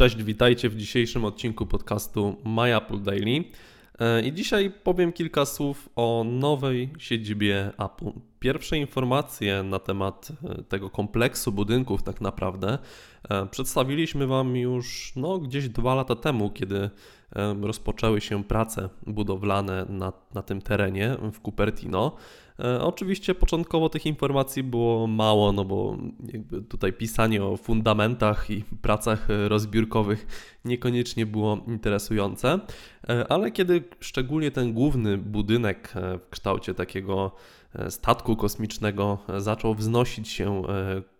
Cześć, witajcie w dzisiejszym odcinku podcastu My Apple Daily. E, I dzisiaj powiem kilka słów o nowej siedzibie Apple. Pierwsze informacje na temat e, tego kompleksu budynków, tak naprawdę, e, przedstawiliśmy Wam już no, gdzieś dwa lata temu, kiedy rozpoczęły się prace budowlane na, na tym terenie w Cupertino. E, oczywiście początkowo tych informacji było mało, no bo tutaj pisanie o fundamentach i pracach rozbiórkowych niekoniecznie było interesujące, e, ale kiedy szczególnie ten główny budynek e, w kształcie takiego statku kosmicznego zaczął wznosić się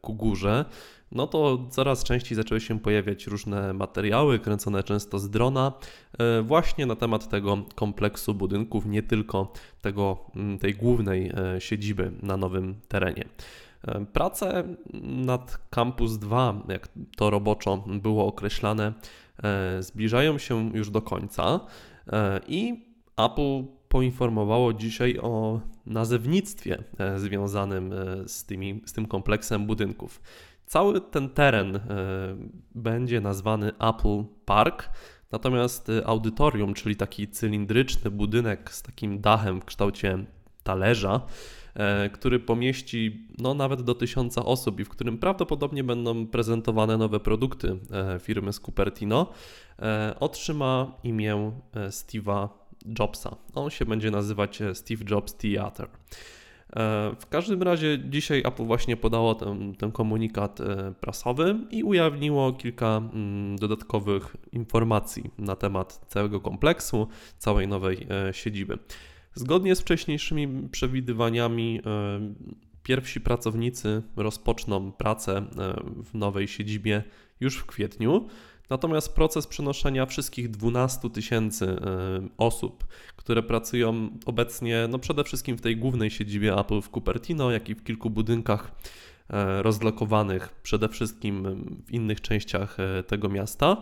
ku górze, no to coraz częściej zaczęły się pojawiać różne materiały, kręcone często z drona, e, właśnie na temat tego kompleksu budynków, nie tylko tego, tej głównej e, siedziby na nowym terenie. E, prace nad Campus 2, jak to roboczo było określane, zbliżają się już do końca i Apple poinformowało dzisiaj o nazewnictwie związanym z, tymi, z tym kompleksem budynków. Cały ten teren e, będzie nazwany Apple Park, natomiast e, audytorium, czyli taki cylindryczny budynek z takim dachem w kształcie talerza, e, który pomieści no, nawet do tysiąca osób i w którym prawdopodobnie będą prezentowane nowe produkty firmy z Cupertino, otrzyma imię Steve'a Jobsa. On się będzie nazywać Steve Jobs Theater. E, w każdym razie dzisiaj Apple właśnie podało ten, ten komunikat e, prasowy i ujawniło kilka mm, dodatkowych informacji na temat całego kompleksu, całej nowej e, siedziby. Zgodnie z wcześniejszymi przewidywaniami, pierwsi pracownicy rozpoczną pracę w nowej siedzibie już w kwietniu. Natomiast proces przenoszenia wszystkich 12 tysięcy e, osób, które pracują obecnie, no przede wszystkim w tej głównej siedzibie Apple w Cupertino, jak i w kilku budynkach e, rozlokowanych przede wszystkim w innych częściach e, tego miasta,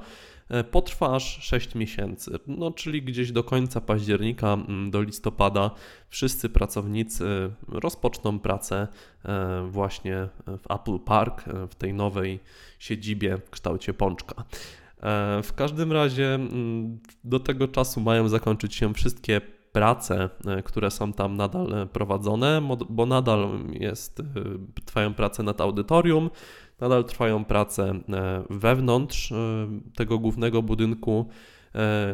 potrwa aż 6 miesięcy. No, czyli gdzieś do końca października, do listopada wszyscy pracownicy rozpoczną pracę właśnie w Apple Park, w tej nowej siedzibie w kształcie pączka. E, w każdym razie mm, do tego czasu mają zakończyć się wszystkie prace, e, które są tam nadal e, prowadzone, bo nadal jest, trwają prace nad audytorium, nadal trwają prace wewnątrz tego głównego budynku.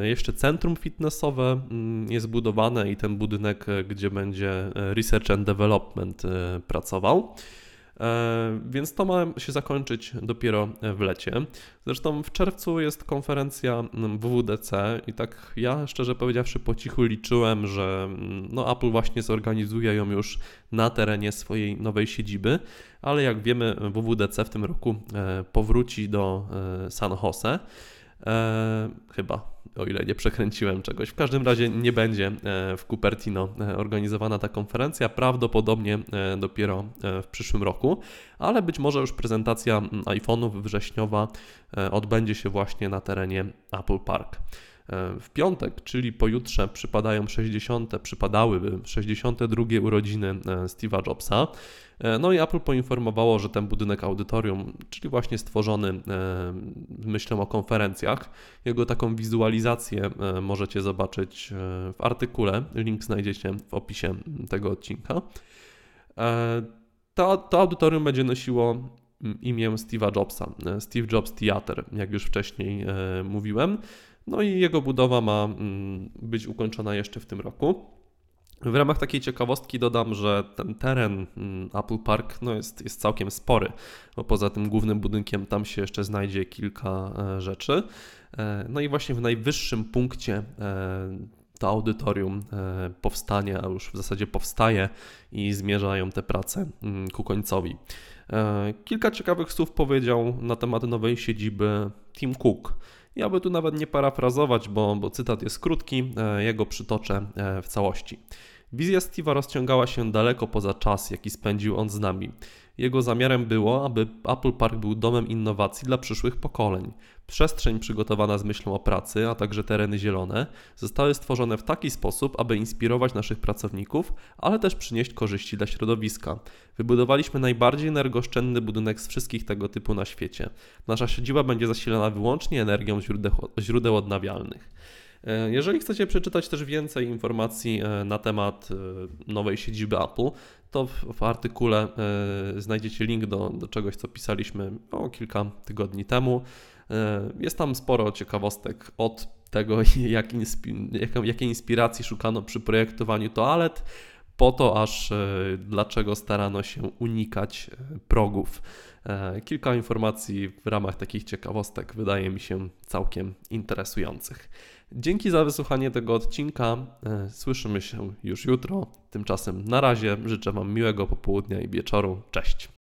Jeszcze centrum fitnessowe mm, jest budowane i ten budynek, gdzie będzie Research and Development pracował. E, więc to ma się zakończyć dopiero w lecie. Zresztą w czerwcu jest konferencja mm, WWDC i tak ja szczerze powiedziawszy po cichu liczyłem, że mm, no Apple właśnie zorganizuje ją już na terenie swojej nowej siedziby, ale jak wiemy WWDC w tym roku e, powróci do e, San Jose. Chyba o ile nie przekręciłem czegoś. W każdym razie nie będzie e, w Cupertino e, organizowana ta konferencja, prawdopodobnie e, dopiero w przyszłym roku, ale być może już prezentacja iPhone'ów wrześniowa odbędzie się właśnie na terenie Apple Park. W piątek, czyli pojutrze, przypadają 60, przypadałyby 62 urodziny Steve'a Jobsa. E, no i Apple poinformowało, że ten budynek audytorium, czyli właśnie stworzony e, myślą o konferencjach, jego taką wizualizację e, możecie zobaczyć w artykule. Link znajdziecie w opisie tego odcinka. To, to audytorium będzie nosiło imię Steve'a Jobsa, Steve Jobs Theater, jak już wcześniej mówiłem. No i jego budowa ma być ukończona jeszcze w tym roku. W ramach takiej ciekawostki dodam, że ten teren mm, Apple Park no jest, jest całkiem spory, bo poza tym głównym budynkiem tam się jeszcze znajdzie kilka e, rzeczy. E, no i właśnie w najwyższym punkcie e, to audytorium powstanie, a już w zasadzie powstaje i zmierzają te prace mm, ku końcowi. Kilka ciekawych słów powiedział na temat nowej siedziby Tim Cook. Ja by tu nawet nie parafrazować, bo, bo cytat jest krótki, jego przytoczę w całości. Wizja Steve'a rozciągała się daleko poza czas, jaki spędził on z nami. Jego zamiarem było, aby Apple Park był domem innowacji dla przyszłych pokoleń. Przestrzeń przygotowana z myślą o pracy, a także tereny zielone zostały stworzone w taki sposób, aby inspirować naszych pracowników, ale też przynieść korzyści dla środowiska. Wybudowaliśmy najbardziej energooszczędny budynek z wszystkich tego typu na świecie. Nasza siedziba będzie zasilana wyłącznie energią źródeł, odnawialnych. E, jeżeli chcecie przeczytać też więcej informacji e, na temat e, nowej siedziby Apple, to w, artykule znajdziecie link do, do czegoś, co pisaliśmy o kilka tygodni temu. Jest tam sporo ciekawostek od tego, jak inspi- jak, jakiej inspiracji szukano przy projektowaniu toalet, po to aż dlaczego starano się unikać progów. Kilka informacji w ramach takich ciekawostek wydaje mi się całkiem interesujących. Dzięki za wysłuchanie tego odcinka. E, słyszymy się już jutro. Tymczasem na razie życzę Wam miłego popołudnia i wieczoru. Cześć.